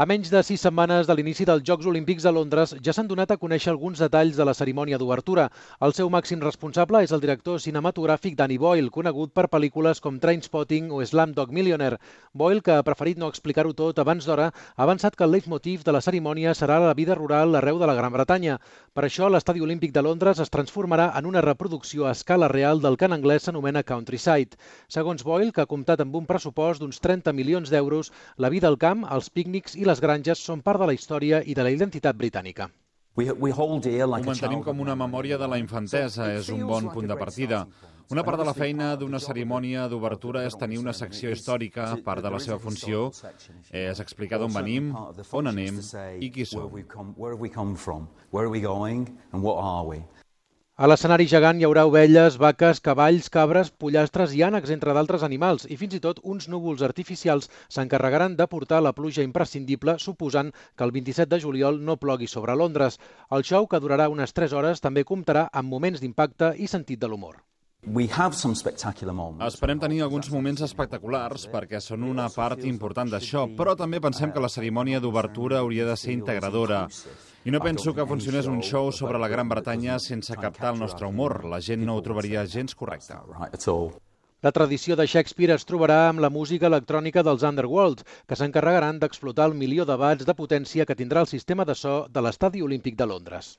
A menys de sis setmanes de l'inici dels Jocs Olímpics de Londres ja s'han donat a conèixer alguns detalls de la cerimònia d'obertura. El seu màxim responsable és el director cinematogràfic Danny Boyle, conegut per pel·lícules com Trainspotting o Dog Millionaire. Boyle, que ha preferit no explicar-ho tot abans d'hora, ha avançat que el leitmotiv de la cerimònia serà la vida rural arreu de la Gran Bretanya. Per això, l'Estadi Olímpic de Londres es transformarà en una reproducció a escala real del que en anglès s'anomena Countryside. Segons Boyle, que ha comptat amb un pressupost d'uns 30 milions d'euros, la vida al camp, els pícnics i les granges són part de la història i de la identitat britànica. Ho mantenim com una memòria de la infantesa, és un bon punt de partida. Una part de la feina d'una cerimònia d'obertura és tenir una secció històrica, part de la seva funció és explicar d'on venim, on anem i qui som. A l'escenari gegant hi haurà ovelles, vaques, cavalls, cabres, pollastres i ànecs, entre d'altres animals, i fins i tot uns núvols artificials s'encarregaran de portar la pluja imprescindible, suposant que el 27 de juliol no plogui sobre Londres. El show, que durarà unes 3 hores, també comptarà amb moments d'impacte i sentit de l'humor. Esperem tenir alguns moments espectaculars perquè són una part important d'això, però també pensem que la cerimònia d'obertura hauria de ser integradora. I no penso que funcionés un show sobre la Gran Bretanya sense captar el nostre humor. La gent no ho trobaria gens correcte. La tradició de Shakespeare es trobarà amb la música electrònica dels Underworld, que s'encarregaran d'explotar el milió de watts de potència que tindrà el sistema de so de l'Estadi Olímpic de Londres.